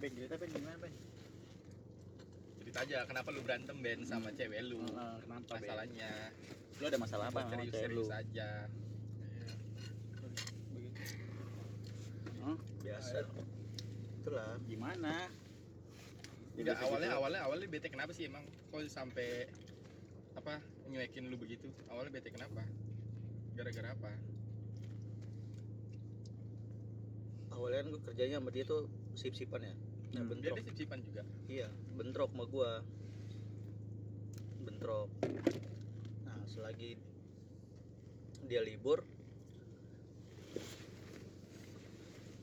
Ben cerita Ben gimana Ben? cerita aja kenapa lu berantem Ben sama cewek lu? Eh, kenapa Ben? masalahnya. Lu ada masalah apa sama serius cewek lu? serius aja. Hah? biasa. Itulah. Gimana? Enggak, awalnya awalnya awalnya bete kenapa sih emang? Kok sampai apa nyuekin lu begitu? Awalnya bete kenapa? Gara-gara apa? Awalnya kan gue kerjanya sama dia tuh sip-sipan ya nah, Hmm. bentrok. Dia sip-sipan juga? Iya bentrok sama gua. Bentrok. Nah selagi dia libur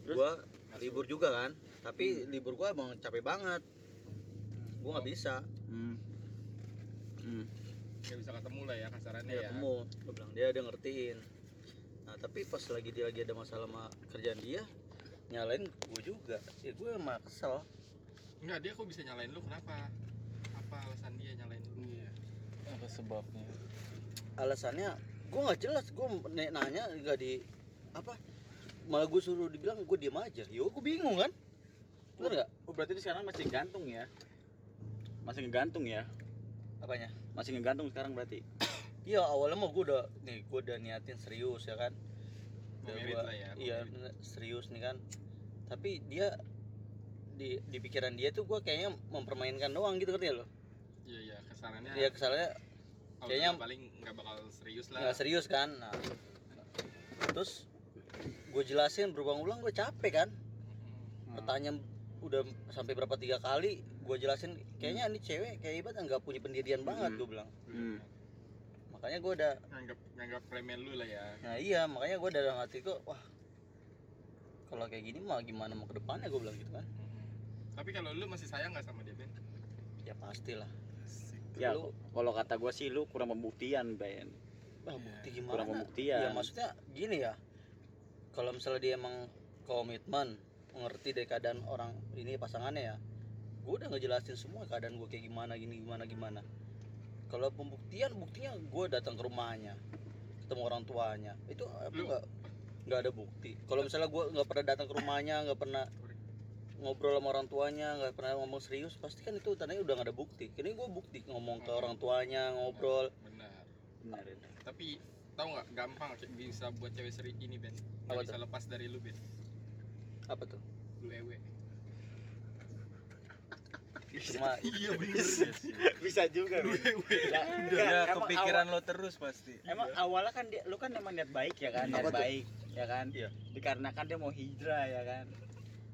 gua libur juga kan? Tapi libur gua emang capek banget. Gua nggak bisa. Hmm. Hmm. nggak bisa ketemu lah ya kasarannya ya. ketemu. Gua bilang dia ada ngertiin. Nah tapi pas lagi dia lagi ada masalah sama kerjaan dia nyalain gua juga. Ya gue emang kesel Enggak, dia kok bisa nyalain lu kenapa? Apa alasan dia nyalain lu? Ya Apa sebabnya? alasannya gue nggak jelas. Gue nanya nggak di apa? Malah gue suruh dibilang gue diem aja. Yo gue bingung kan? Bener nggak? Oh berarti dia sekarang masih gantung ya? Masih ngegantung ya? apanya? Masih ngegantung sekarang berarti? iya awalnya mah gue udah nih gue udah niatin serius ya kan Udah gua- lah ya, iya merit. serius nih kan. Tapi dia di di pikiran dia tuh gue kayaknya mempermainkan doang gitu ngerti ya lo iya iya kasarannya dia kesalnya kalau kayaknya- paling nggak bakal serius lah. Nggak serius kan? Nah. Terus gue jelasin berulang-ulang gue capek kan? Mm-mm. pertanyaan udah sampai berapa tiga kali gue jelasin kayaknya ini cewek kayak ibarat nggak punya pendirian banget Hmm. gue bilang. Hmm. Makanya gue udah nganggap nganggap premen lu lah ya. Nah iya makanya gue dalam hati kok wah kalau kayak gini mah gimana mau ke depannya? Gue bilang gitu kan. Tapi kalau lu masih sayang nggak sama dia Ben? Ya pastilah. Ya, Lu- kalau kata gua sih lu kurang pembuktian, Ben. wah bukti gimana? Kurang pembuktian. ya maksudnya gini ya. Kalau misalnya dia emang komitmen mengerti dari keadaan orang ini pasangannya ya gue udah ngejelasin semua keadaan gue kayak gimana gini gimana gimana kalau pembuktian buktinya gue datang ke rumahnya ketemu orang tuanya. Itu apa Lu- nggak? Nggak ada bukti. Kalau misalnya gue nggak pernah datang ke rumahnya nggak pernah ngobrol sama orang tuanya nggak pernah ngomong serius pasti kan itu tandanya udah nggak ada bukti. Ini gue bukti ngomong ke orang tuanya ngobrol. Benar. Benar itu. tapi tahu nggak gampang bisa buat cewek seri ini Ben. Nggak Apa bisa tuh? lepas dari lu Ben. Apa tuh? Lu ewe cuma iya bener Bisa juga. Ya, Ya, kepikiran lo terus pasti. Emang awalnya kan dia, lu kan emang niat baik ya kan, niat Apa tuh? baik ya kan. Iya. Dikarenakan dia mau hijrah ya kan.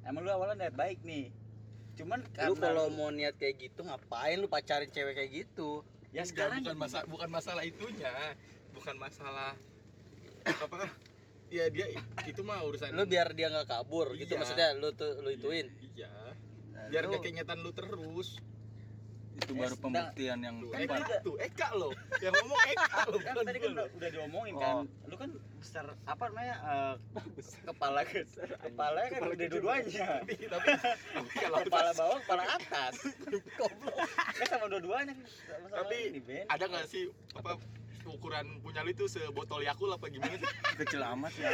Emang lu awalnya niat baik nih. Cuman lu kalau mau niat kayak gitu ngapain lu pacarin cewek kayak gitu ya Enggak, sekarang bukan masalah bukan masalah itunya bukan masalah apa ya dia itu mah urusan lu biar dia nggak kabur gitu Iya. maksudnya lu tuh lu ituin iya biar nggak keingetan lu terus Itu Eh, baru sedang- pembuktian yang tuh Kan Eka juga- tuh Eka lo yang ngomong Eka lo kan tadi kan udah, udah diomongin kan. Lu kan besar apa namanya eh, kepala kepala kan udah dua-duanya. tapi tapi tapi kalau kepala bawah, kepala atas. Goblok. Kan sama dua-duanya kan. Tapi ada nggak sih apa ukuran punya lu itu sebotol Yakul apa gimana sih kecil amat ya.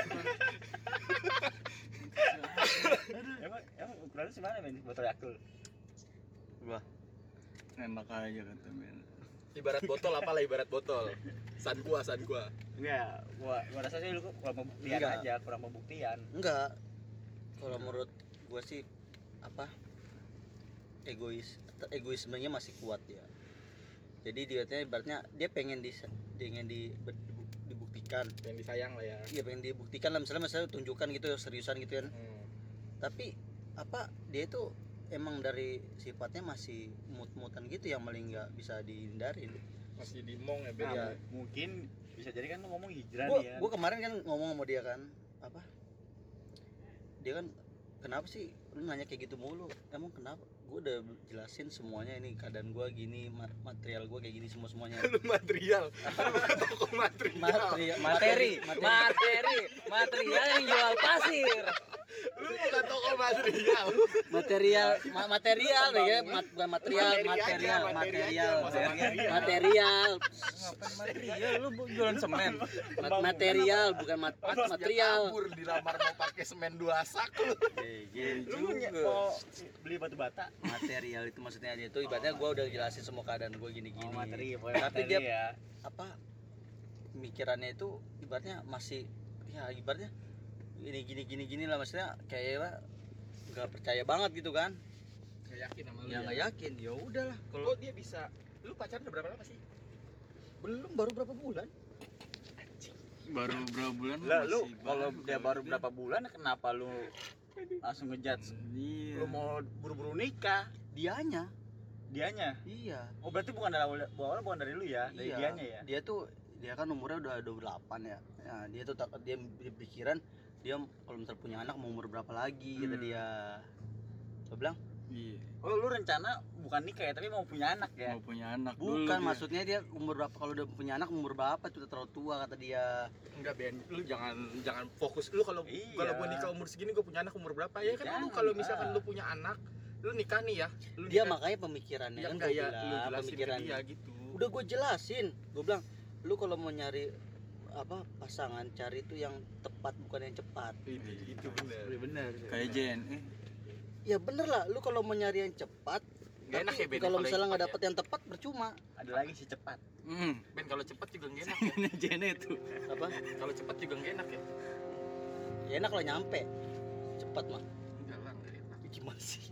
Emang emang ukurannya semana Ben? Botol Yakult. Wah. Nembak aja kata Ben. ibarat botol apalah ibarat botol san gua san gua Enggak, gua gua rasa sih lu kurang pembuktian Enggak. aja, kurang pembuktian. enggak kalau menurut gua sih apa egois egoismenya masih kuat ya jadi dia tuh ibaratnya dia pengen di pengen di, dibuktikan yang disayang lah ya iya pengen dibuktikan lah misalnya misalnya tunjukkan gitu seriusan gitu kan Hmm. tapi apa dia itu emang dari sifatnya masih mut-mutan gitu yang paling nggak bisa dihindari masih di mong ya Ben Nah, Iya. mungkin bisa jadi kan lu ngomong hijrah gua, ya. gua kemarin kan ngomong sama dia kan apa dia kan kenapa sih lu nanya kayak gitu mulu emang kenapa gua udah jelasin semuanya ini keadaan gua gini ma- material gua kayak gini semua semuanya lu material toko material. Material Materi, materi, material yang jual pasir. Lu bukan toko material. material ma- material ya. mat, bukan material Materi aja, material materi material aja, masa material. material material lu jualan semen? Mat- material bukan mat, material. kabur dilamar mau pakai semen dua sak lu. lu mau beli batu bata? Material itu maksudnya dia itu ibaratnya gua udah jelasin semua keadaan gua gini-gini. Oh, materi tapi dia ya. apa pemikirannya itu ibaratnya masih ya ibaratnya gini gini gini gini lah maksudnya kayak nggak percaya banget gitu kan? Gak yakin sama lu. ya nggak yakin. Ya udahlah. Kalau dia bisa? Lu pacaran udah berapa lama sih? belum baru berapa bulan? Baru berapa bulan lah lu kalau dia baru berapa bulan kenapa lu langsung ngejudge? Iya. lu mau buru-buru nikah? Dianya. Dianya? Iya. Oh berarti bukan dari awal bukan dari lu ya? Dari iya. dianya ya? Dia tuh dia kan umurnya udah 28 ya. Ya dia tuh tak dia pikiran dia kalau misal punya anak mau umur berapa lagi kata Hmm. dia. Gue bilang Iya. oh lu rencana bukan nikah ya tapi mau punya anak ya? Mau punya anak dulu bukan dia. maksudnya dia umur berapa kalau udah punya anak umur berapa tuh udah terlalu tua kata dia. Enggak Ben, lu jangan jangan fokus. Lu kalau Iya. kalau gua nikah umur segini gua punya anak umur berapa? Ya kan lu kalau misalkan lu punya anak lu nikah nih ya. Lu dia nikah, makanya pemikirannya ya kan enggak gue ya. Lu bilang jelasin ke pemikiran dia gitu. Udah gue jelasin. Gue bilang lu kalau mau nyari apa pasangan cari tuh yang tepat bukan yang cepat. Itu itu bener bener Kayak Jen. Eh, ya bener lah lu kalau mau nyari yang cepat Gak enak tapi ya Ben kalau misalnya nggak dapet yang tepat percuma. Ada lagi si cepat. Ya. hmm. Ben kalau cepat juga gak enak ya. Ini Jen itu. apa? Kalau cepat juga gak enak ya. Ya enak kalau nyampe. Cepat mah. Enggak lah gimana sih?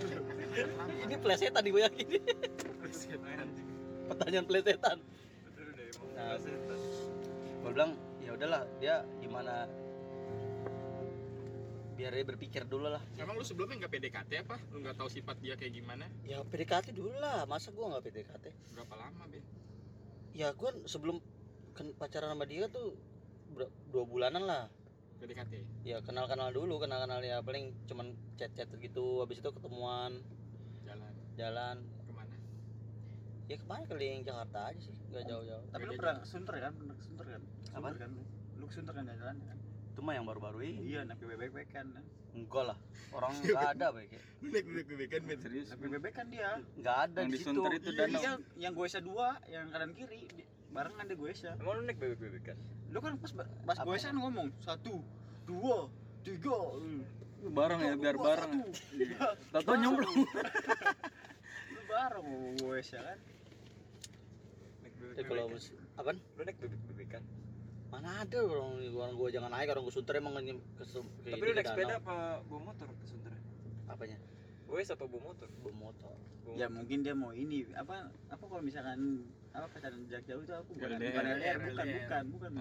Ini plesetan gue yakin pertanyaan plesetan nah, gue bilang ya udahlah dia gimana? Biar dia berpikir dulu lah. Emang lu sebelumnya nggak PDKT apa? Lu nggak tahu sifat dia kayak gimana? Ya PDKT dulu lah. Masa gua nggak PDKT berapa lama Ben ya gua sebelum pacaran sama dia tuh dua bulanan lah. PDKT ya kenal kenal dulu kenal kenal ya paling cuman chat chat gitu. Habis itu ketemuan. Jalan. Jalan ya ke mana keliling Jakarta aja sih nggak jauh jauh tapi lu pernah sunter kan pernah sunter kan? Apa? Kan? Lu sunter kan jalan kan? Itu mah yang baru-baru ini. Iya naik bebek kan. Enggak lah orang nggak ada baik lu naik bebek bebekan Ben Serius. naik bebek kan dia. Nggak ada Yang di situ. Sunter itu iya, danau. iya, yang goesnya dua yang kanan kiri barengan dia goesnya emang lu naik bebek bebekan lu kan pas pas goesnya ngomong satu dua tiga Hmm. Bareng ya biar bareng. Iya. Tahu nyemplung. lu bareng goesnya kan ya kalau mis- apa lu naik bebek bebekan mana ada orang orang gua jangan naik orang gua sunter emang ke, ke, Tapi lu naik sepeda danau. apa bawa motor ke Sunter? apanya Wes apa bawa motor? bawa motor ya motor. mungkin dia mau ini apa apa kalau misalkan apa pacaran jarak jauh itu aku bukan LDR. bukan LDR bukan bukan bukan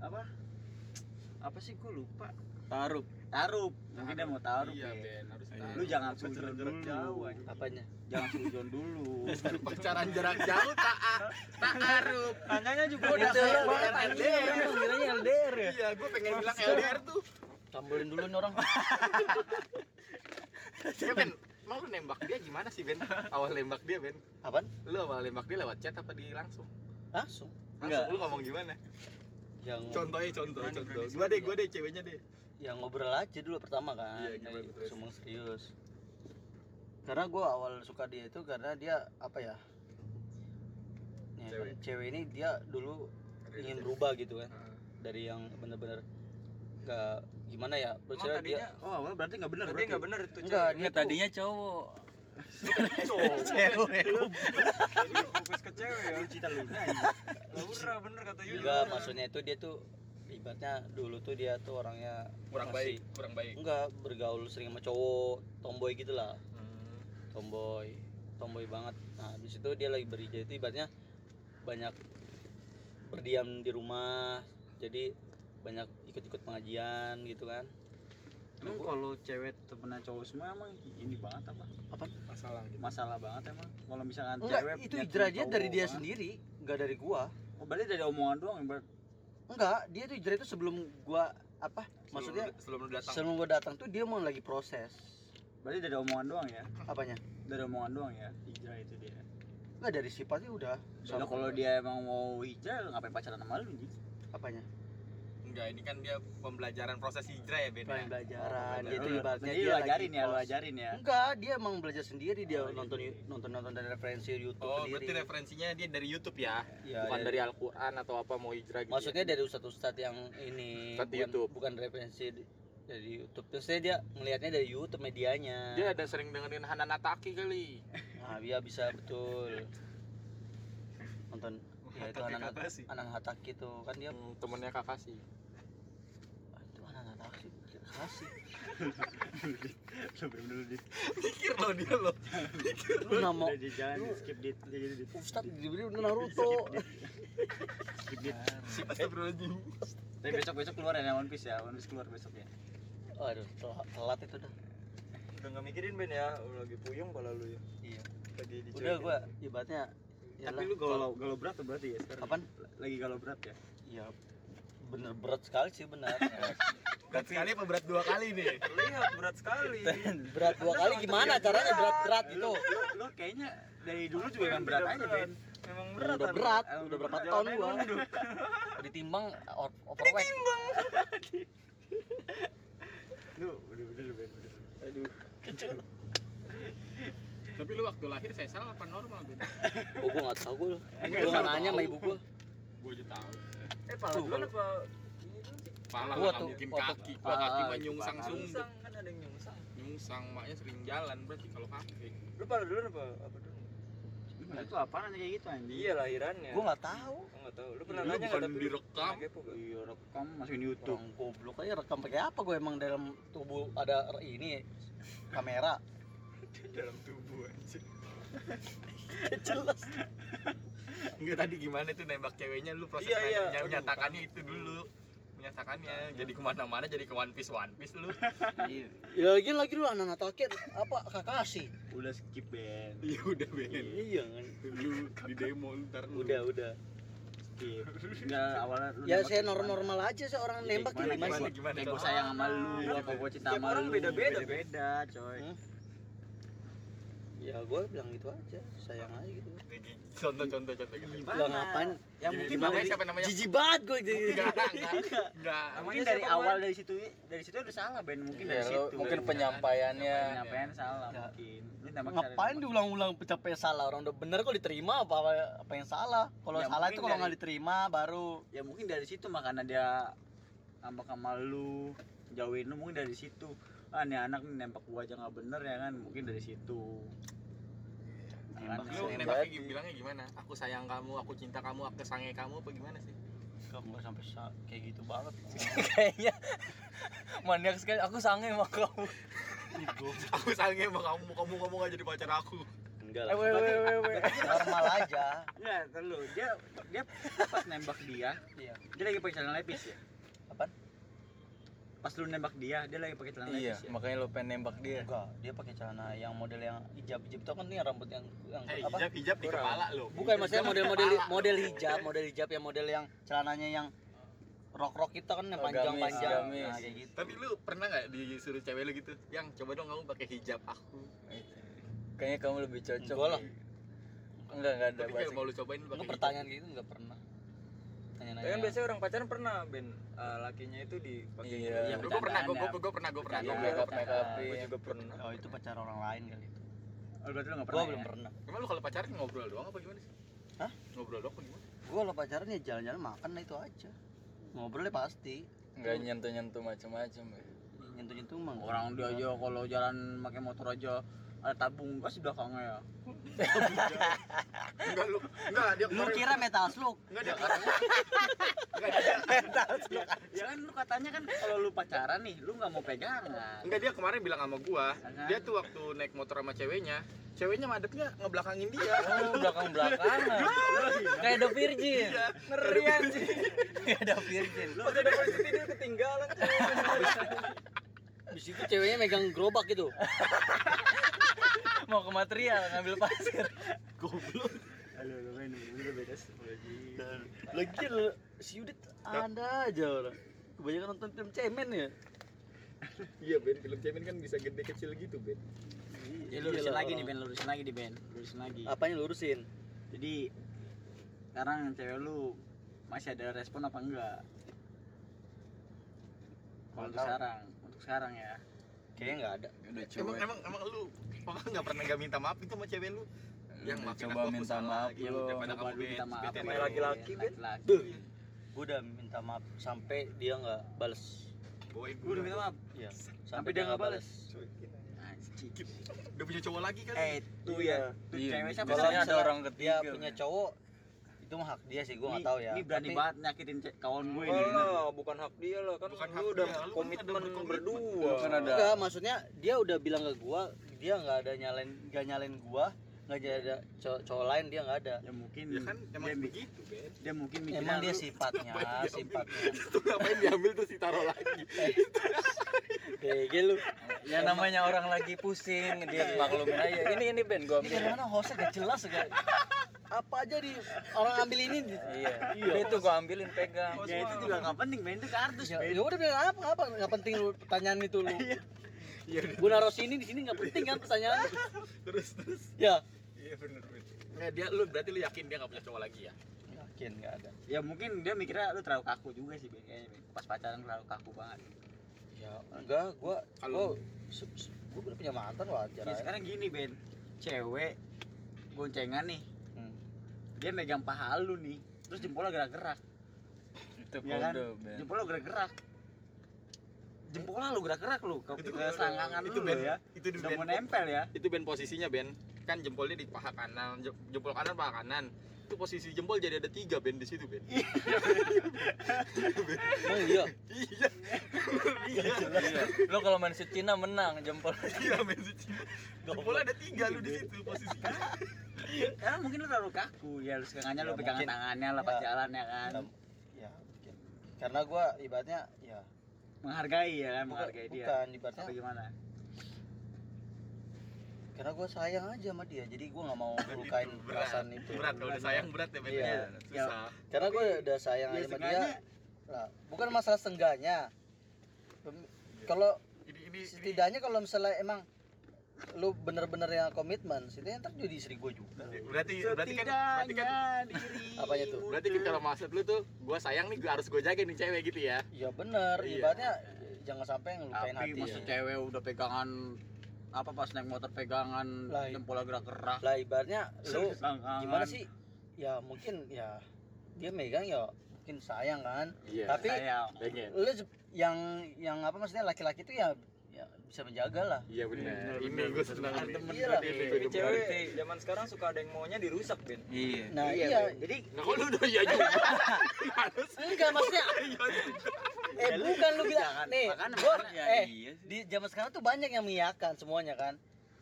apa apa sih gue lupa Taruh. Taruh mungkin dia mau taruh iya ya. Ben harus Iya. taruh. lu jangan sujon jarak dulu. jauh aja. apanya? Jangan sujon dulu. Pacaran jarak jauh tak tak arup tanyanya juga udah kayak banget LDR LDR ya. Iya gua pengen bilang LDR tuh. Tambulin dulu nih orang. Ya Ben mau lu nembak dia gimana sih Ben? Awal nembak dia Ben. Apaan? lu awal nembak dia lewat chat apa di langsung? Langsung. Langsung lu ngomong gimana? Yang contohnya contoh contoh. Gua deh gua deh ceweknya deh yang ngobrol aja dulu pertama kan Iya? Sumeng serius Karena gua awal suka dia itu karena dia apa ya ya, Cewek. kan, cewek ini dia dulu ingin berubah gitu kan Ah. dari yang bener-bener gak gimana ya Emang Maksudnya dia oh berarti nggak bener berarti berarti nggak bener itu Enggak, cewek. dia tadinya cowok. cewek fokus ke cewek ya. cita lu Laura bener kata Yudi. enggak maksudnya itu dia tuh ibaratnya dulu tuh dia tuh orangnya kurang masih- baik kurang baik. Enggak bergaul sering sama cowok tomboy gitu lah. Hmm. tomboy tomboy banget. Nah habis itu dia lagi berhijrah itu ibaratnya banyak berdiam di rumah jadi banyak ikut-ikut pengajian gitu kan. Emang kalau cewek temenan cowok semua emang ini banget apa? Masalah gitu. Masalah banget emang. Kalau misalkan enggak cewek itu hijrah dia dari dia sendiri enggak dari gua. Oh berarti dari omongan doang Bert? Enggak dia tuh hijrah itu sebelum gua apa maksudnya sebelum, lu datang. sebelum gua datang tuh dia mau lagi proses. Berarti dari omongan doang ya? Apanya? Dari omongan doang ya? Hijrah itu dia. Enggak dari sifatnya udah. Soalnya kalau dia emang mau hijrah ngapain pacaran sama lu Ji? apanya enggak ini kan dia pembelajaran proses hijrah ya pengen ya? belajaran Oh, dia Lu- ibaratnya jadi dia lu lagi ajarin ya lu ajarin ya enggak dia emang belajar sendiri dia Oh, iya. nonton nonton nonton dari referensi YouTube Oh, sendiri berarti referensinya dia dari YouTube ya? Ya, Bukan ya. dari Al-Qur'an atau apa mau hijrah gitu. maksudnya dari ustadz-ustadz yang ini Ustadz bukan, YouTube. bukan referensi dari YouTube terusnya dia ngelihatnya dari YouTube medianya ya? Dia ada sering dengerin Hanan Ataki kali. nah dia bisa betul nonton ya itu anak anak Hataki tuh kan dia Hmm, temennya Kakashi. Lu bener dulu dit. Mikir lo dia lo. lu nggak mau Udah, Dit, jangan di skip dit. Dit. Ustadz dibeli udah Naruto. Skip dit. Astagfirullahaladzim. tapi besok besok keluar ya One Piece ya. One Piece keluar besok ya. Aduh telat, itu dah. Udah nggak mikirin Ben ya, lagi puyeng pala lu ya. iya. Lagi dicuekin. udah gua ibaratnya tapi yalah, lu galau galau berat tuh berarti ya sekarang? Kapan? lagi galau berat ya? Ya bener berat sekali sih benar Berat sekali apa berat dua kali nih? Lihat berat sekali. berat dua kali gimana caranya berat berat itu lu kayaknya dari dulu juga emang berat aja Ben Memang Emang berat. udah kan? berat udah berapa Jawabannya gua ditimbang overweight lu udah bener Ben bener. aduh Tapi lu waktu lahir saya salah apa normal Ben? oh gua nggak tahu gua gua nanya sama ibu gua Gua aja tahu. Eh pala Tuh, duluan kalau- apa? Pala Gua tuh, mungkin kaki. Gua kaki Ah, mah itu nyungsang. Nyungsang kan ada yang nyungsang. Nyungsang maknya sering jalan berarti kalau kaki. Lu pala duluan apa? Apa dulu? itu apaan aja kayak gitu anjing Iya lahirannya. gua nggak tahu Gua nggak tahu. Lu pernah Lu nanya bukan nggak tapi direkam. pernah iya rekam masukin di YouTube orang goblok aja rekam pakai apa gua emang dalam tubuh ada ini kamera dalam tubuh aja. jelas Enggak tadi gimana tuh nembak ceweknya? Lu proses Iya, iya. nanya- menyatakannya itu dulu. Menyatakannya jadi ke mana-mana jadi ke One Piece One Piece lu. Iya. Ya lagi lagi lu anak takir. Apa kakashi? Udah skip Ben iya udah Ben iya kan. Lu di demo ntar lu. Udah udah. Skip. Enggak awalnya lu ya saya gimana? normal normal aja sih orang Ya, nembak gimana, gimana? Gimana, sih gimana, gue sayang sama lu apa gue cinta Tiap sama orang lu. beda-beda, Ben. beda coy. Ya gue bilang gitu aja sayang aja gitu. Contoh contoh contoh gitu. Gimana? Lah ngapain ya mungkin namanya dari, siapa namanya? jijik banget gue gitu enggak enggak enggak. Mungkin Namanya dari awal dari situ dari situ udah salah Ben. Mungkin Ya, dari lu- situ. mungkin Ben. penyampaiannya. Penyampaian salah Ya. mungkin. Ngapain diulang-ulang capek salah? Orang udah bener kok diterima apa apa yang salah? Kalau Ya, salah mungkin itu kalau nggak diterima baru. Ya mungkin dari situ makanya dia ngambek sama lu jauhin lu mungkin dari situ ah nih anak nih nembak gua aja nggak bener ya kan mungkin dari situ Nembak lu nembaknya banget. bilangnya gimana aku sayang kamu aku cinta kamu aku sange kamu apa gimana sih enggak sampai sa- kayak gitu banget Kayaknya maniak sekali. Aku sange sama kamu. aku sange sama kamu kamu kamu gak jadi pacar aku enggak Eh, weh, weh, weh, weh. normal aja ya terlalu dia dia pas nembak dia iya dia lagi pakai celana lepis ya? Pas lu nembak dia dia lagi pakai celana Iya, ya makanya lo pengen nembak dia. enggak dia pakai celana yang model yang hijab hijab itu kan nih rambut yang yang eh apa hijab hijab di Kurang. kepala lo bukan maksudnya model-model Kepala. model hijab model hijab yang model yang celananya yang rok rok kita kan yang Oh, panjang gamis, panjang gamis. nah, kayak gitu tapi lu pernah nggak disuruh cewek lu gitu yang coba dong kamu pakai hijab aku Kayaknya kamu lebih cocok. Enggak lah. Enggak, enggak ada tapi kalau mau lu cobain lu pakai pertanyaan gitu enggak pernah Ya kan biasanya orang pacaran pernah Ben eh, lakinya itu dipakai Iya. Iya, Gua- gua pernah gua bercandaan gua gua pernah gua pernah Iya, gua Make pernah up, make up. Gua juga pernah. oh itu pacar orang lain kali itu oh, berarti lu gua pernah belum ya? pernah Emang lu kalau pacaran ngobrol doang apa gimana sih? Hah? Ngobrol doang apa gimana? gua kalau pacaran ya jalan-jalan makan lah itu aja ngobrolnya pasti Enggak nyentuh-nyentuh macam-macam ya. nyentuh-nyentuh mah orang dia aja kalau jalan pakai motor aja ada tabung gas di belakangnya ya Enggak lu, enggak dia lu kira metal slug enggak dia katanya. Enggak dia. ya kan lu katanya kan kalau lu pacaran nih lu nggak mau pegangan Enggak dia kemarin bilang sama gua, dia tuh waktu naik motor sama ceweknya, ceweknya madepnya ngebelakangin dia. Oh, belakang-belakangan. Kayak The Virgin. Ngeri anjing. Kayak ada virgin Pas udah posisi dia ketinggalan. di situ ceweknya megang gerobak gitu Mau ke material ngambil pasir. halo lu main dulu beda lagi lu si Yudit ada aja orang. Kebanyakan nonton film cemen ya? Iya Ben, film cemen kan bisa gede kecil gitu Ben. ya lurusin lagi nih. Ben lurusin lagi nih Ben. Lurusin lagi. Apanya lurusin jadi sekarang cewek lu masih ada respon apa enggak? Kalau untuk sekarang, untuk sekarang ya. kayaknya nggak ada. Udah Emang emang emang lu pokoknya nggak pernah nggak minta maaf itu sama cewek lu? Yang Udah maafin coba aku, aku minta salah, maaf gitu, lu. daripada Coba kamu minta bet- maaf aku. laki-laki, Ben. Laki-laki. gue udah minta maaf sampai dia nggak bales Bawain Gue udah minta maaf. Iya, Sampai dia nggak bales. Anjing. Udah punya cowok lagi kan? Eh, itu Iya. ya. Tuh Iya, cewek siapa? biasanya ada orang dia ketiga punya cowok itu mah hak dia sih gue nggak tahu ya. Ini berani Tapi- banget nyakitin kawan gue ini. Oh lah, bukan hak dia lah kan Bukan lu hak udah dia, lu kan komitmen berdua. Lu kan ada enggak maksudnya dia udah bilang ke gua dia nggak ada nyalain nggak nyalain gua nggak ada cowok, cowok lain dia nggak ada. Ya mungkin Ya kan emang dia, begitu, Ben. dia mungkin mikirnya emang dia lu- sifatnya Ngapain sifatnya. Itu ngapain diambil tuh si taruh lagi? kayak gitu. Ya namanya orang lagi pusing dia maklumin aja. Ini ini Ben gua ini ambil. karena hostnya gak jelas gak apa aja di orang ambil ini di- iya itu gua ambilin pegang Ya itu juga nggak penting, Ben itu kardus, ya, ya udah bilang apa apa nggak penting lu pertanyaan itu lu Iya, gua naruh sini di sini nggak penting kan pertanyaan terus terus. ya Iya benar benar. Nah, dia lu berarti lu yakin dia nggak punya cowok lagi ya? yakin nggak ada Ya mungkin dia mikirnya lu terlalu kaku juga sih, Ben. Kayaknya pas pacaran terlalu kaku banget. ya enggak gua Kalau- gua se- gua udah punya mantan wajar Ya sekarang gini, Ben. Cewek goncengan nih. Dia megang paha lu nih, terus jempolnya gerak-gerak. itu Ya kan? kode Ben. Jempolnya gerak-gerak. Jempolnya lu gerak-gerak lu ke, Itu- ke selangkangan itu lu Ben ya. Itu di mau nempel ya. itu Ben posisinya Ben. Kan jempolnya di paha kanan jem- jempol kanan paha kanan. Itu posisi jempol jadi ada tiga Ben di situ Ben. Emang iya. Iya. Iya. Iya. Lo kalau main si Cina menang jempol. Iya si Cina. jempolnya ada tiga lu di situ posisinya Karena mungkin lu terlalu kaku. Ya lu lu Ya, pegangan mungkin. tangannya lah pas Ya. jalan ya kan. ya mungkin karena gua ibaratnya ya Menghargai ya kan, bukan, menghargai dia. bukan ibaratnya Apa gimana? karena gua sayang aja sama dia jadi gua nggak mau melukain perasaan itu berat kalau udah sayang berat ya Iya. ya susah karena gua udah sayang Ya aja sama dia lah bukan masalah sengganya Pem- kalau ini ini ini setidaknya kalau misalnya emang lu bener-bener yang komitmen setidaknya ntar jadi istri gua juga. Berarti berarti kan berarti kan Apanya tuh? berarti kan kalau maksud lu tuh gua sayang nih gua harus gua jaga nih cewek gitu ya? Ya bener. Iya. ibaratnya jangan sampai ngelukain tapi hati masa ya. cewek udah pegangan apa pas naik motor pegangan Lah, jempolnya gerak-gerak. lah ibaratnya lu gimana sih? Ya mungkin ya dia megang ya mungkin sayang kan. Iya. Tapi Sayang. pengen. lu yang yang apa maksudnya laki-laki itu ya bisa menjaga lah. Iya benar. Bener, ini bener. senang nih Temen Iya lah. Cewek zaman sekarang suka ada yang maunya dirusak, Ben. iya. Nah Iya, iya, jadi nah kok lu udah iya juga? Enggak maksudnya. Eh bukan lu bilang nih gua eh iya di zaman sekarang tuh banyak yang mengiyakan semuanya kan.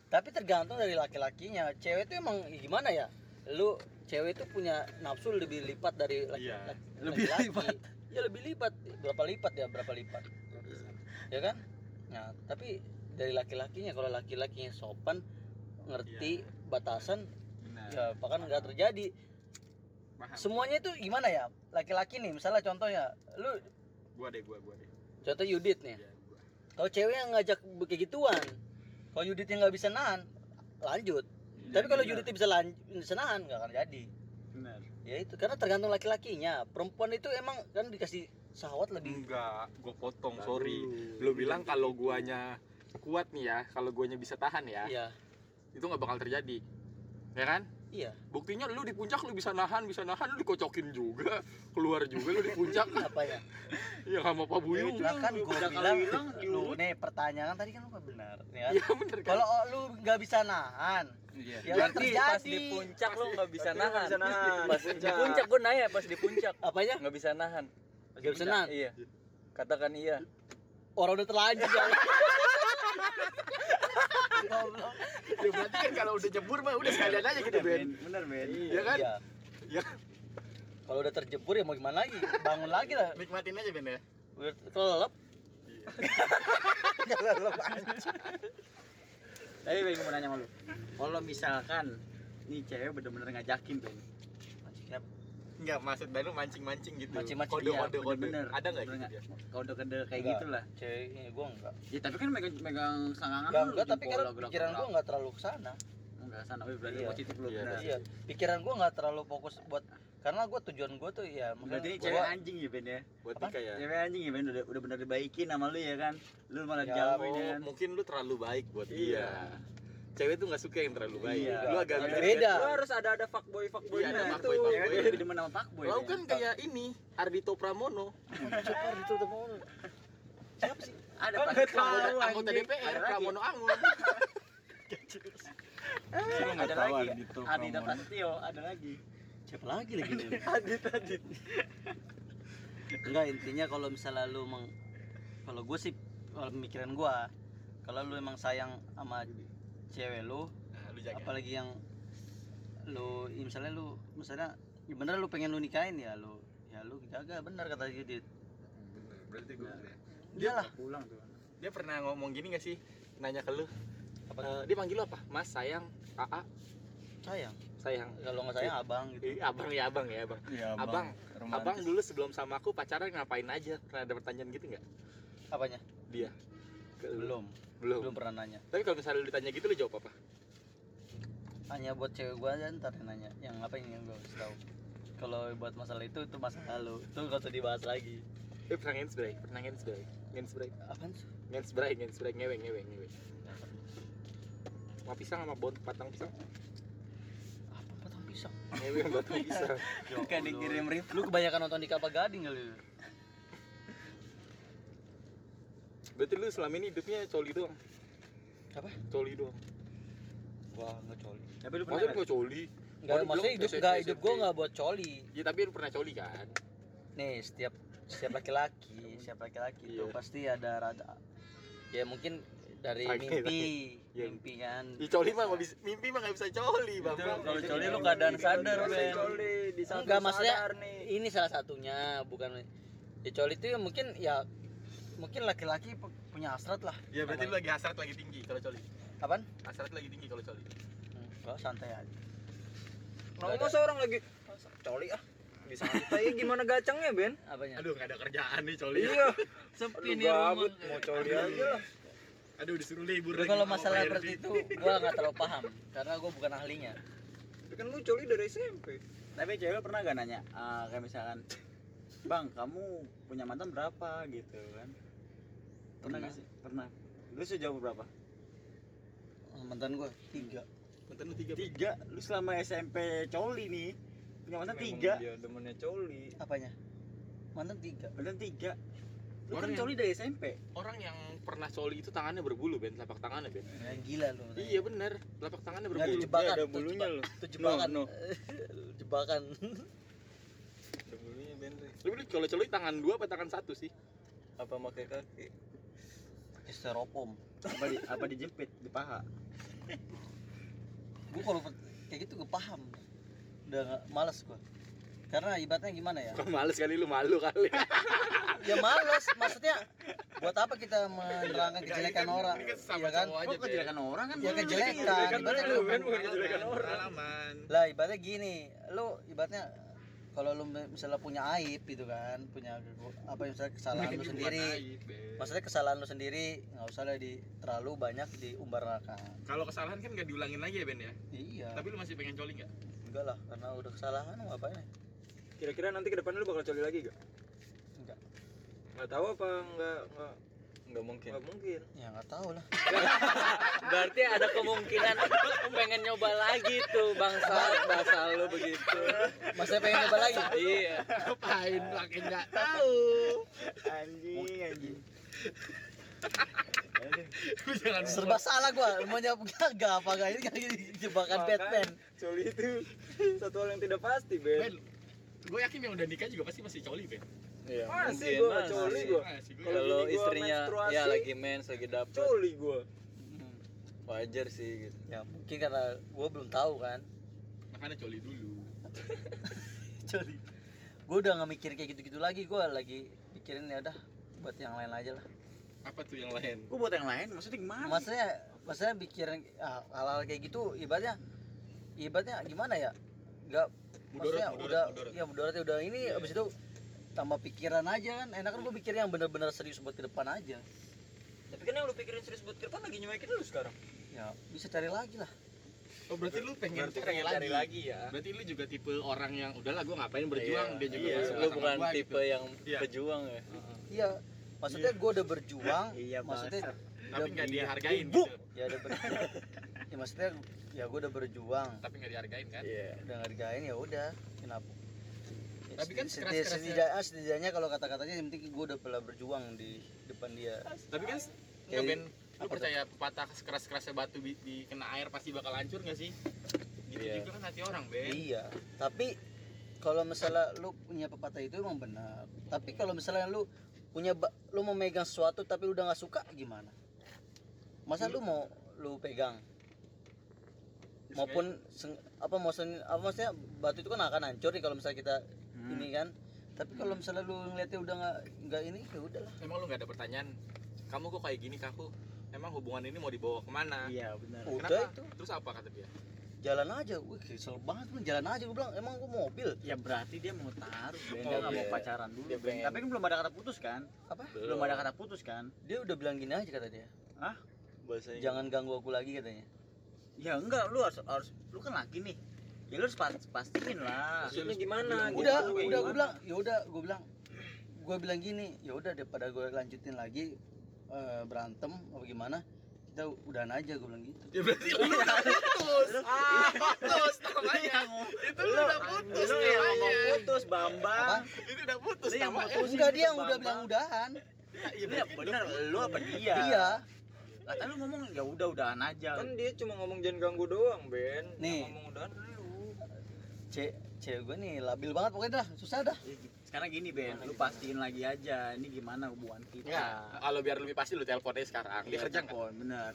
Tapi tergantung dari laki-lakinya. Cewek tuh emang gimana ya? Lu cewek itu punya nafsu lebih lipat dari laki, Iya. laki- Lebih laki-laki. lipat. ya lebih lipat. Berapa lipat ya? Berapa lipat? Ya kan nah tapi dari laki-lakinya kalau laki-lakinya sopan ngerti batasan Benar. ya bahkan nggak terjadi. Paham. Semuanya itu gimana ya? Laki-laki nih misalnya contohnya lu gua deh gua gua deh. contoh Yudit nih. Iya, gua. kalau cewek yang ngajak kayak gituan kalau Yuditnya nggak bisa nahan lanjut. Tapi kalau benar. Yuditnya bisa bisa nahan nggak akan jadi. Benar. ya itu karena tergantung laki-lakinya. Perempuan itu emang kan dikasih syahwat lebih enggak gua potong sorry. Lu bilang kalau guanya kuat nih ya kalau guanya bisa tahan ya iya. itu nggak bakal terjadi. Ya kan? Iya. Buktinya lu di puncak lu bisa nahan bisa nahan lu dikocokin juga keluar juga lu di puncak. Apa ya? Ya sama Pak Buyung. lah kan gue bilang hilang, lu nih pertanyaan tadi kan lu nggak benar ya kan? iya bener kan? Kalau oh, lu nggak bisa nahan iya. ya berarti terjadi. pas di puncak lo bisa lu nggak nahan. bisa nahan. pas di puncak gue nanya pas di puncak. Apanya? Nggak bisa nahan bisa nahan iya katakan iya orang udah terlanjur ya ya berarti kan kalau udah jebur mah udah sekalian aja gitu Ben Benar, Ben. Iya kan? Iya. Iya. kalau udah terjebur ya mau gimana lagi bangun lagi lah nikmatin aja Ben ya udah kelelep Tapi Ben gue mau nanya sama lu. Kalau misalkan nih cewek bener-bener ngajakin Ben. Enggak maksud Ben lu mancing-mancing gitu Mancing-mancing, kode Iya, kode kode bener-bener. ada nggak Bener gitu dia Kode-kode kayak Enggak. gitu lah. cewek ini gue enggak Ya tapi kan megang megang selangkangan enggak, lu, enggak tapi kan pikiran gue enggak terlalu ke sana enggak sana berarti Iya. positif lu Iya, benar. iya pikiran gue nggak terlalu fokus buat karena gue tujuan gue tuh ya berarti maksudnya cewek gua- anjing ya Ben ya buat Apa? nikah ya cewek anjing ya Ben udah udah bener dibaikin sama lu ya kan lu malah ya jauhin ya kan mungkin lu terlalu baik buat Iya. dia cewek tuh nggak suka yang terlalu baik Iya. lu agak Beda. Beda. Lu harus ada ada fuckboy fuckboy Iya, ada gitu. fuckboy, cewek fuckboy. tuh lebih demen sama fuckboy Lu kan kayak ini Ardito Pramono itu udah mau siapa sih ada Oh, nggak tahu, anggota. DPR Ada lagi. Pramono Angun ada lagi Adita Prasetyo ada lagi siapa lagi lagi nih Adit adit. enggak intinya kalau misalnya lu emang kalau gue sih kalau pemikiran gue kalau lu emang sayang sama cewek lu nah, lu jaga. apalagi yang lu ya misalnya lu misalnya ya bener lu pengen lu nikahin ya lu ya lu jaga bener kata Yudit Bener, berarti gue bener ya. iyalah pulang tuh. Dia pernah ngomong gini gak sih? Nanya ke lu. Apa? Eh, dia panggil lu apa? Mas sayang aa sayang. Sayang. Kalau nggak sayang abang gitu. Ih, abang ya abang ya abang. Iya, abang. Abang dulu sebelum sama aku pacaran ngapain aja? Pernah ada pertanyaan gitu nggak? Apanya? Dia? Belum. belum. Belum pernah nanya. Tapi kalau misalnya lu ditanya gitu lu jawab apa? Hanya buat cewek gua aja ntar yang nanya. Yang apa yang gua kasih tahu kalau buat masalah itu itu masa lalu itu gak usah dibahas lagi. Eh pernah ngensbray pernah ngensbray ngensbray apaan sih? Ngensbray ngensbray ngewe ngewe ngewe sama pisang sama bon patang pisang? Apa potong pisang? Batang pisang. Kan dikirim rip lu kebanyakan nonton di Kelapa Gading kali berarti lu selama ini hidupnya coli doang apa coli doang wah nggak coli tapi lu pernah masa nggak? nggak coli nggak lu maksudnya hidup SMP. nggak hidup gua nggak buat coli ya tapi lu pernah coli kan nih setiap setiap laki-laki setiap laki-laki itu Iya. pasti ada rada ya mungkin dari Lagi, mimpi Iya. mimpi kan ya coli mah nggak bisa mimpi mah nggak bisa coli bang Itu kalau coli lu keadaan sadar Coli, Ben Coli di Enggak, maksudnya sadar nih. ini salah satunya bukan ya coli itu ya mungkin ya mungkin laki-laki pu- punya hasrat lah. Ya berarti lu lagi hasrat lagi tinggi kalau coli. Apaan? Hasrat lagi tinggi kalau coli. Enggak santai aja. Nah, masa orang lagi coli ah. Bisa santai gimana gacangnya, Ben? apanya? Aduh nggak ada kerjaan nih coli. Iya. sepi Lu gabut mau coli aja lah. aduh disuruh libur lagi, kalau masalah seperti itu gua nggak terlalu paham karena gua bukan ahlinya. Kan lu coli dari SMP. tapi cewek pernah gak nanya ah, kayak misalkan bang kamu punya mantan berapa? gitu kan pernah Pernah. gak sih? Pernah. Lu sejauh berapa? Mantan gua tiga. Mantan lu tiga tiga. Lu selama SMP coli nih punya mantan Memang tiga. Dia demennya coli. apanya? Mantan tiga. Mantan tiga. Lu Orang kan coli dari SMP orang yang pernah coli itu tangannya berbulu ben. Telapak tangannya ben. Ya, gila lu iya bener. Telapak tangannya Nggak, berbulu. itu jebakan ada itu bulunya loh. itu jebakan. No, jebakan. Ada bulunya Ben. Lu kalau coli tangan dua apa tangan satu sih? Apa pakai kaki? Styrofoam apa di apa dijepit? Di paha. Gua kalau kayak gitu gue paham. Udah gak, males gua. Karena ibaratnya gimana ya? Kok males kali lu? Malu kali. Ya males. Maksudnya buat apa kita menerangkan kejelekan orang? ini kan sama ya kan? aja kok kejelekan orang kan? Ya kejelekan. Kejelekan ibaratnya lu, bukan kejelekan orang. lah ibaratnya gini. Lu ibaratnya kalau lu misalnya punya aib gitu kan punya apa misalnya kesalahan lu sendiri maksudnya kesalahan lu sendiri nggak usah lah di terlalu banyak diumbarkan kalau kesalahan kan nggak diulangin lagi ya Ben ya? Iya. Tapi lu masih pengen coli nggak? Enggak lah karena udah kesalahan ngapain ya? Kira-kira nanti ke depan lu bakal coli lagi gak? enggak Enggak tahu apa enggak enggak Nggak mungkin. enggak mungkin. ya nggak tahu lah Berarti ada kemungkinan lu pengen nyoba lagi tuh bangsat bahasa lu begitu. masih pengen coba lagi Iya. ngapain makin nggak tahu anjing anjing jangan serba salah gua mau jawab gak apa gak ini kan jebakan Batman Coli itu satu hal yang tidak pasti, Ben. Ben gue yakin yang udah nikah juga pasti masih coli Ben Iya. Masih gua masih. coli gua. Kalau istrinya ya lagi mens lagi dapet Coli gua. Hmm. wajar sih gitu. ya mungkin karena gua belum tahu kan makanya coli dulu jadi gua udah nggak mikir kayak gitu-gitu lagi gua lagi mikirin ya udah buat yang lain aja lah apa tuh yang lain gua buat yang lain maksudnya gimana maksudnya maksudnya pikiran ah, hal-hal kayak gitu ibaratnya ibaratnya gimana ya nggak maksudnya Mudarat, udah mudarat, ya mudaratnya udah ini Iya. abis itu tambah pikiran aja kan enak kan gue pikir yang bener-bener serius buat ke depan aja Tapi kan yang lu pikirin serius buat ke depan lagi nyuekin lu sekarang. ya bisa cari lagi lah Oh berarti lu pengen Berarti cari pengen lagi. cari lagi ya. Berarti lu juga tipe orang yang udahlah gua ngapain berjuang Iya, dia juga iya. nggak lu bukan gua, tipe gitu. yang Iya. pejuang ya iya maksudnya gue udah berjuang Iya, maksudnya Tapi nggak dihargain Bu. gitu. ya udah berjuang ya maksudnya ya gue udah berjuang Tapi nggak dihargain kan? iya udah ngerjain ya udah kenapa Tapi kan setidak- sekeras-kerasnya- setidaknya setidaknya kalau kata-katanya yang penting gue udah pernah berjuang di depan dia. Tapi kan Kayak- Ben, lu percaya pepatah sekeras kerasnya batu di, di kena air pasti bakal hancur nggak sih? Gitu Iya. juga kan hati orang Ben. iya. Tapi kalau misalnya lu punya pepatah itu emang benar. Tapi kalau misalnya lu punya lu mau megang sesuatu tapi udah nggak suka gimana? Masa lu mau lu pegang? Maupun seng- apa maksudnya apa maksudnya batu itu kan akan hancur nih kalau misalnya kita Hmm. ini kan tapi kalau misalnya lu ngeliatnya udah nggak nggak ini ya udahlah Emang lu nggak ada pertanyaan? Kamu kok kayak gini kaku? Emang hubungan ini mau dibawa ke mana? Iya benar. udah Kenapa? itu Terus apa kata dia? jalan aja wih kesel banget lu jalan aja gue bilang emang gue mobil Ya berarti dia mau taruh, Ben. Dia nggak mau pacaran dulu. Dia Ben. pengen- Tapi kan belum ada kata putus kan? apa Belum ada kata putus kan? dia udah bilang gini aja kata dia bahasanya jangan ganggu aku lagi katanya Ya enggak, lu harus harus lu kan laki nih. Ya lu harus pas- pastiin lah. maksudnya gimana udah gitu? udah gue bilang ya udah gue bilang gue bilang gini ya udah daripada gue lanjutin lagi eh, berantem apa gimana kita udahan aja gue bilang gitu Ya berarti lu udah putus. Ah, putus namanya. Itu lu udah putus Lu yang ngomong putus, Bambang. apa Itu udah putus Lu yang putus. enggak dia yang udah bilang udahan Iya benar, lu apa dia? iya Kata lu ngomong ya udah udahan aja. Kan dia cuma ngomong jangan ganggu doang, Ben. Nih. ngomong udah cek cewek gue nih labil banget pokoknya dah susah dah Sekarang gini Ben, lu pastiin lagi aja ini gimana hubungan kita. Enggak, kalau biar lebih pasti lu telepon aja sekarang. Dia Iya, kerja nggak? bener.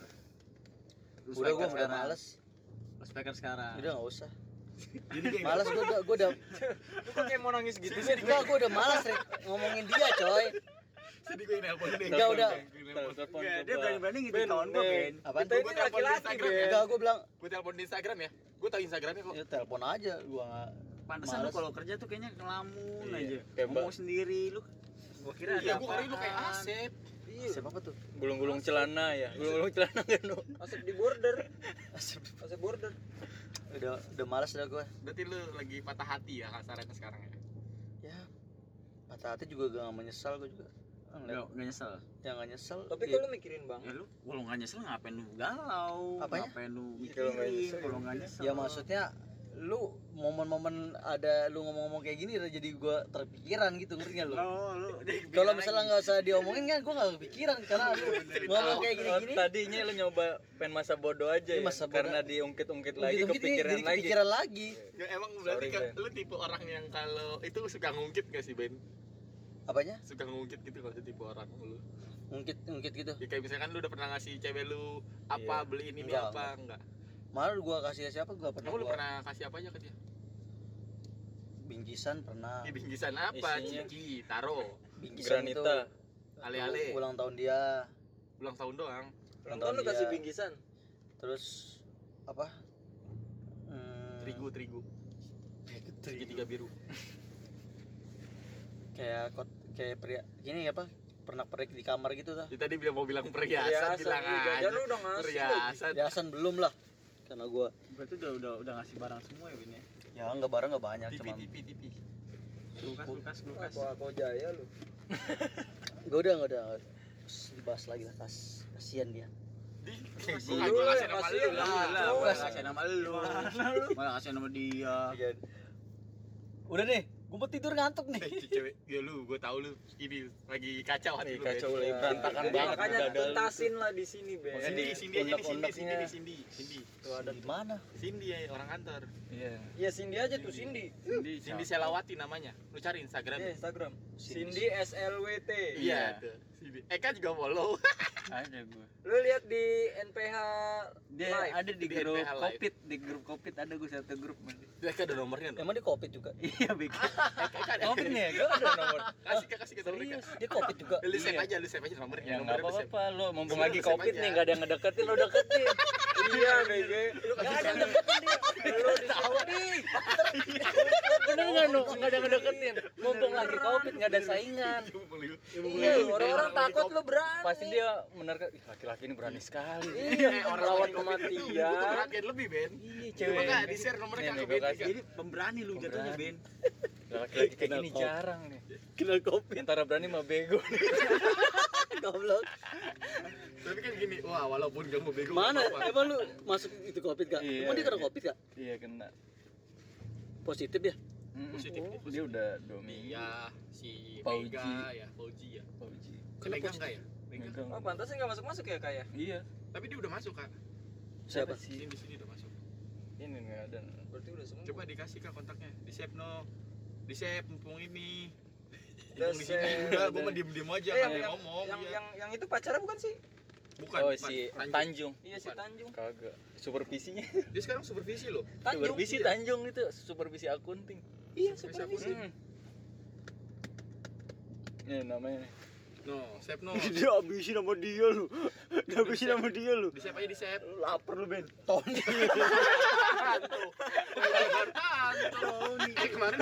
Lu udah gue udah sekarang. males Lu speaker sekarang. udah nggak usah Jadi males gue udah gue udah Lu kok kayak mau nangis gitu sih? gue udah males Rick, ngomongin dia coy Jadi gue nelpon deh. Enggak, udah. telepon dia berani-berani gitu kawan gua, Ben. Tuh ini Gua telepon di laki-laki, Instagram Ben. ya. enggak gue bilang Gue telepon di Instagram ya. Gue tahu Instagramnya kok. ya telepon aja gue nggak Pantesan lu kalau kerja tuh kayaknya ngelamun Iya, aja. Ngomong sendiri lu. Gua kira ada Iya, gue kira lu kayak. Asep. siapa apa tuh gulung-gulung celana ya gulung-gulung celana kan lu Asep di border. Asep border. udah udah males dah gue Berarti lu lagi patah hati ya kasarannya sekarang ya. ya patah hati juga gak menyesal gue juga Enggak, Enggak, enggak nyesel. ya gak nyesel. Tapi Ya, kalau lu mikirin bang, Ya lu kalau nggak nyesel ngapain lu galau? Apanya? Ngapain lu Kalau nggak mikirin? nyesel, Kalau nggak nyesel. ya maksudnya lu momen-momen ada lu ngomong-ngomong kayak gini udah jadi gue terpikiran gitu ngerti gak lu? Oh, lu kalau misalnya nggak usah diomongin kan gue gak kepikiran. Karena lu ngomong kayak Oh, gini-gini. Tadinya lu nyoba pengen masa bodoh aja Iya, ya masa karena diungkit-ungkit lagi ini kepikiran lagi kepikiran lagi. Ya, emang berarti Sorry, kan lu tipe orang yang kalau itu suka ngungkit gak sih Ben? Apanya Suka ngungkit gitu kalau tipe orang lu. ungkit ungkit gitu Ya kayak misalkan lu udah pernah ngasih cewek lu apa Iya. beli ini ini Enggak, apa enggak? malah gue kasih siapa gue pernah Emang lu gua pernah kasih apa aja ke dia? bingkisan pernah Di bingkisan apa? Isinya. Cici, taro, bingkisan itu granita ale-ale, ulang tahun dia ulang tahun doang. ulang tahun lu kasih bingkisan. terus apa Hmm, Terigu, terigu. Segitiga biru. kayak kot kayak pria gini apa pernah perik di kamar gitu tuh Ya, tadi bilang mau bilang perhiasan, Perhiasan, bilang iya, aja. jajan lu udah ngasih Perhiasan. Hiasan belum lah karena gua Berarti udah udah udah ngasih barang semua ya Ben ya. ya nggak barang nggak banyak TV, cuman TV, TV. Lukas, Lukas, Lukas. Apa kau jaya lu? gak udah nggak udah Terus dibahas lagi lah kas kasihan dia Di, Kasih gua nama lu lah. kasih nama lu. Malah kasih nama dia. Iya. udah deh gua mau tidur ngantuk nih Eh, cewek, ya lu, gue tau lu ini lagi kacau hati lu. kacau lagi berantakan Jadi banget makanya tuntasin lah di sini. Makanya Cindy, di Cindy aja Cindy, Cindy undang-undangnya. nih, Cindy, Cindy. tuh ada di mana Cindy ya, orang kantor. iya Ya Cindy aja tuh Cindy. Cindy, Cindy Selawati namanya. Lu cari Instagram. Ya Instagram. Cindy. SLWT. Iya, tuh. Cindy. Eka juga follow. Ada gua. Lu lihat di NPH Dia Live. ada di Di grup NPH Live. Kopit, di grup Kopit ada gua satu grup. Man. Eka ada nomornya dong. emang dia covid juga Iya, bikin. Eka, Eka ada. Covid nih ya gua ada nomor Kasih ke kasih ke nomor Eka. dia covid juga Lu save Iya. aja, lu save aja nomornya. ya nggak Nomornya lu save. apa-apa mumpung Lu lagi save covid aja. nih nggak ada yang ngedeketin lo deketin Iya, BG. Lu kasih Nggak ada tahu. yang deketin dia. Lu di tahu nih Bener nggak nu nggak ada ngedeketin mumpung lagi covid nggak ada saingan Iya, orang-orang takut lu berani. pasti dia menerka "Ih, laki-laki ini berani sekali Eh, orang lawan kematian butuh perhatian lebih Ben iya coba cewek nggak di share nomornya ke Ben. Jadi pemberani lu jatuhnya Ben. laki-laki kayak gini jarang nih Kena covid. antara berani sama bego Goblok. tapi kan gini wah walaupun kamu bego Mana? Emang lu masuk itu covid gak? Iya, Emang dia kena iya. covid gak? iya kena Positif ya? Positif, Oh, positif. dia udah dua minggu Iya, si Fauji. Mega ya, Fauji ya. Fauji Megang enggak ya? Megang. Megang. Oh, pantasnya nggak masuk-masuk ya kayak. iya Tapi dia udah masuk, Kak. Siapa? Sini di sini udah masuk. ini nggak ada Berarti udah semua. Coba dikasih Kak kontaknya. Di save no. Di save mumpung ini. Udah Mumpung di sini. save. Udah, gua mah diem-diem aja Eh, yang, yang, ngomong. yang, iya. yang, yang itu pacarnya bukan sih? bukan. oh si Tanjung. Tanjung Iya si. Tanjung. kagak supervisinya Dia sekarang supervisi loh. Tanjung. supervisi iya. Tanjung itu supervisi akunting Iya, Supervisi. Hmm. ini namanya nih No, save no. Dia habisin sama dia lu. Dia habisin sama dia lu. Di save aja di save. Lapar lu Ben. Tony. Hartanto. Eh kemarin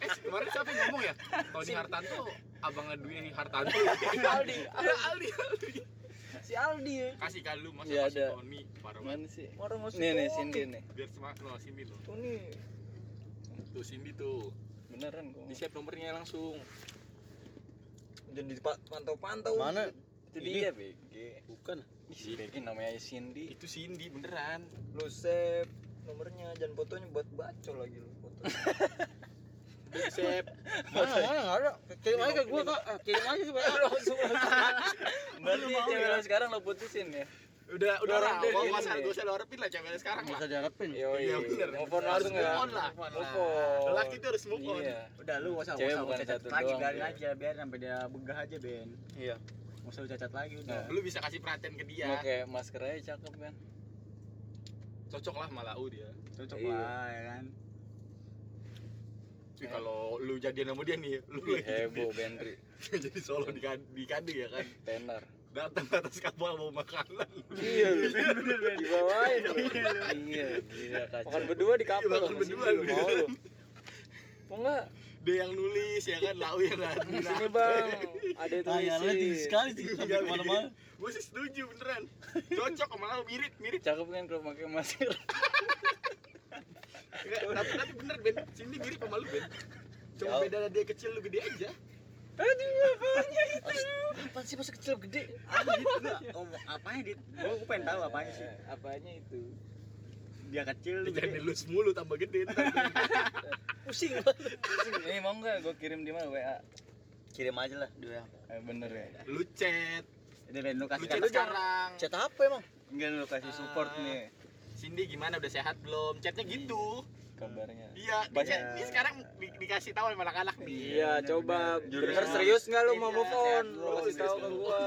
Eh kemarin siapa yang ngomong ya? Tony Hartanto, abang Dwi Hartanto. Aldi. Ada Aldi, Aldi. Si Aldi ya. Kasih kan lu masa kasih ada. Tony parah banget. mana sih Orang nih nih Cindy nih Biar semangat lo Cindy lo. Nih. Tuh Cindy tuh. beneran kok Di save nomornya langsung. Jadi pantau-pantau. Mana? itu Ini. dia BG Bukan. Ih, BG namanya Cindy Itu Cindy beneran. Lu save nomornya dan fotonya buat bacol lagi lu foto. Save. Mana? Mana enggak ada. Kirim aja ke gua, Kak. Kirim aja ke WA. Langsung berarti cewek lo sekarang lo putusin ya Udah udah Orang lah. deh, Gua ini. usah gua usah lo harapin lah cewek sekarang lah. usah diharapin. Iya, bener. Move on Harus langsung ya. move on lah. Move on. Lelaki tuh harus move on. Iya. Udah lu gak usah gak usah cacat lagi doang, biarin iya. aja biar sampai dia begah aja Ben. Iya. Gak usah lu cacat lagi udah. Lu bisa kasih perhatian ke dia. Pakai masker aja cakep kan. Cocok lah sama Lau dia. Cocok Iya. lah ya kan. Tapi kalau lu jadian sama dia nih, lu heboh Bendri, jadi, jadi solo di di kade ya kan. tenar. Datang ke atas kapal mau makanan. Iya, dibawain. Iya, gila kacau. Makan berdua di kapal. Iya, makan berdua. Mau lu. Mau enggak? Dia yang nulis ya kan, Lau yang nggak Di sini bang, ada itu Tanyanya tinggi sekali sih sampai ke mana-mana. Gue sih setuju beneran. Cocok sama Lau mirip mirip. Cakep kan kalau pakai masker. Nggak, tapi tapi bener Ben, sini mirip sama lu Ben. Cuma beda dia kecil lu gede aja. Apaan sih masa kecil gede? Apa? Enggak. Ngomong apanya dit? Gua gua pengen tahu apanya sih. Apanya itu? Dia kecil lu Jangan gede. dilus mulu tambah gede. ntar. Pusing. Ini mau nggak gue kirim di mana WA? Kirim aja lah di WA. Eh, bener ya. Lu chat, Udah Ben lu lu kasih chat kata sekarang. Chat apa emang? Enggak lu kasih support Ah. nih Cindy gimana udah sehat belum? Chatnya gitu. Kabarnya. Iya, Baca- dia, dia sekarang di- dikasih tahu sama anak-anak nih. Iya, coba bener. bener serius nggak lu mau Iya, move on? Lu belum? kasih tahu ke gua.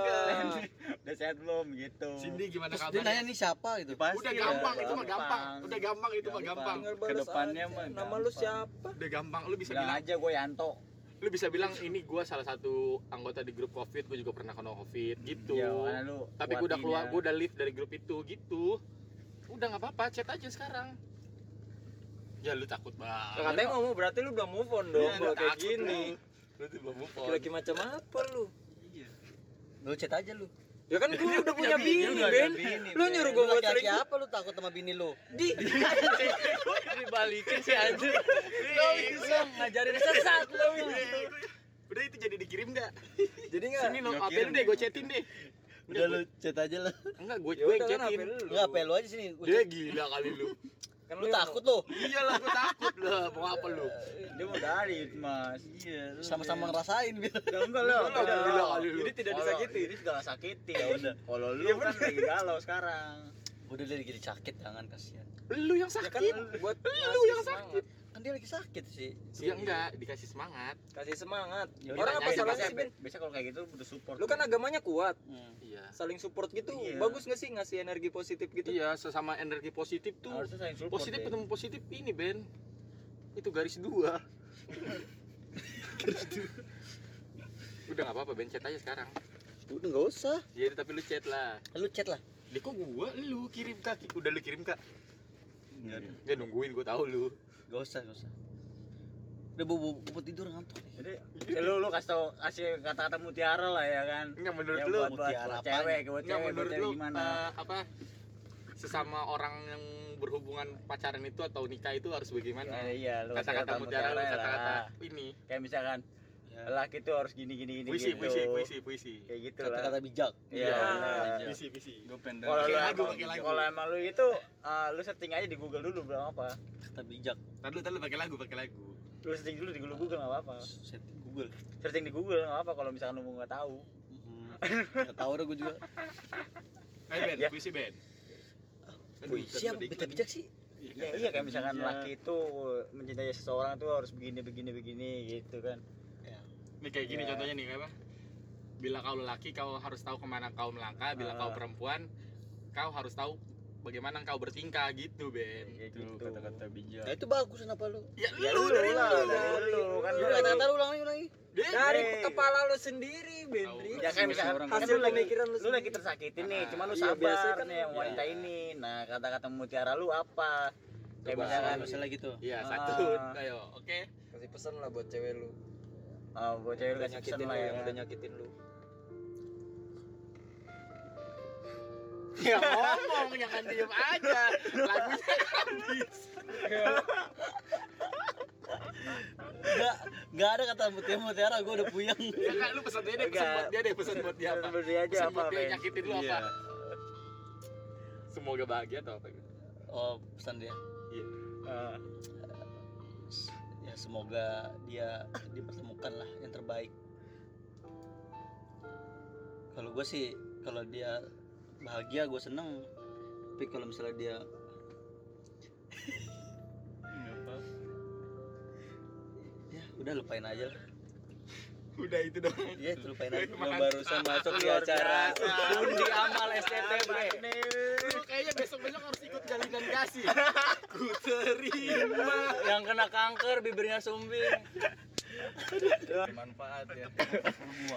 Udah sehat belum gitu. Cindy gimana Terus dia nanya kabarnya? nih siapa gitu. Pasti Udah gampang itu mah gampang. Udah gampang itu mah Gampang. Ke depannya aja. mah Nama lu siapa? Udah gampang. Lu bisa Bilang bilang, aja gue Yanto. lu bisa bilang ini gua salah satu anggota di grup Covid, gua juga pernah kena Covid gitu. Ya lu. Tapi gua udah keluar, ya. gua udah leave dari grup itu gitu. Udah nggak apa-apa, chat aja sekarang. Ya lu takut banget. Lah, Katanya ngomong berarti lu udah move on dong Iya, kalau lu kayak gini. lu. Lu tuh belum move on. Lagi macam apa lu? Lu chat aja lu. Ya kan gua udah punya bini, Ben. bini, Lu nyuruh Lu gua buat selingkuh. apa lu takut sama bini lu? Di Dibalikin sih anjir. Lo Bisa ngajarin sesat lu. Udah itu jadi dikirim nggak? jadi enggak? Sini no, Gua apa kirim. lu deh, gue chatin deh. Udah lu chat aja lah. Enggak, gue Ya gue kan chatin. HP lu. Enggak apa lu aja sini. Dia gila kali lu. Kan Lu takut lu. Iyalah, gue takut lah. Mau apa lu? Dia mau dari mas. Iya, sama-sama ngerasain biar. Ya enggak lah. Lu lah, kali lu. Jadi tidak disakiti. Jadi gak sakiti. Ya udah. Kalau lu kan lagi galau sekarang. Udah lagi sakit jangan kasihan. Lu yang Ya kan sakit. buat Lu yang semangat. Dia lagi sakit sih. Iya enggak, dikasih semangat. Kasih semangat. Ya udah, Orang apa salahnya sih, Ben? Biasa kalau kayak gitu udah support. Lu kan agamanya kuat, Hmm. Iya. saling support gitu. Iya. Bagus nggak sih ngasih energi positif gitu? Iya, sesama energi positif tuh. harusnya saling support. Positif ketemu positif ini, Ben. Itu garis dua. garis dua. Udah nggak apa-apa, Ben chat aja sekarang. Udah enggak usah. Iya, tapi lu chat lah. Lu chat lah. Dia kok gua lu kirim kak, udah lu kirim kak. Enggak. Dia nungguin gua tahu lu. Enggak usah, enggak usah. udah bobo bobo tidur ngantuk nih jadi ya lu lu kasih tau kasih kata-kata mutiara lah ya kan Enggak menurut yang lu buat buat, mutiara buat apaan? cewek buat cewek buat menurut cewek lu gimana eh, apa sesama orang yang berhubungan pacaran itu atau nikah itu harus bagaimana? Nah, iya lu kasih Kata-kata mutiara ya kata-kata ini. kayak misalkan Ya. laki tuh harus gini gini gini Puisi, gitu puisi, puisi, puisi. kayak gitu lah kata-kata bijak Iya, iya. puisi, puisi. Gue pengen kalau lu lagu, pakai lagu. kalau emang lu itu ah, lu setting aja di Google dulu belum apa kata bijak Tadi tadi pakai lagu, pakai lagu. lu setting dulu di Google Google nggak apa-apa setting Google searching di Google nggak apa kalau misalkan lu nggak tahu nggak tahu dah gue juga Ayo Ben, Ya. puisi Ben. puisi apa bijak bijak sih ya, iya kayak misalkan laki itu mencintai seseorang tuh harus begini begini begini gitu kan Ini kayak gini Ya. contohnya nih kayak apa? Bila kau lelaki kau harus tahu ke mana kau melangkah. Bila Ah. kau perempuan kau harus tahu bagaimana kau bertingkah gitu Ben. kayak gitu kata-kata bijak. nah itu bagus kenapa lu Ya, ya lu lu dari lah lu. dari lu kan ya lu kata-kata lu ulang lagi ulang lagi Ben. Dari Nih. kepala lu sendiri, Bendri. ya kan kan hasil lu lagi pemikiran lu lu lagi tersakiti nih Ah, cuma lu iya, sabar kan nih yang iya. wanita ini nah kata-kata mutiara lu apa kayak misalkan misalnya gitu Iya, Ah. satu. Ayo, oke. Kasih pesan lah buat cewek lu. Oh, buat cewek Udah nyakitin lu lah ya yang kan. udah nyakitin lu. Ya ngomong, jangan diem aja. Lagunya habis. nggak nggak ada kata mutiara mutiara gue udah puyeng Ya kan lu pesan dia deh, pesan buat dia deh, pesan buat dia apa? Pesan buat dia aja Pesan apa, buat dia nyakitin lu Iya. apa? Semoga bahagia atau apa gitu. oh pesan dia Iya. Ah, ya semoga dia dipertemukan lah yang terbaik. Kalau gue sih kalau dia bahagia gue seneng. Tapi kalau misalnya dia ya udah lupain aja lah Udah itu dong. ya itu lupain aja kasih. barusan masuk di acara biasa. undi amal STT, Bre. nih Lu kayaknya besok-besok harus ikut jalinan kasih. Ku terima. Yang kena kanker bibirnya sumbing. Bermanfaat ya.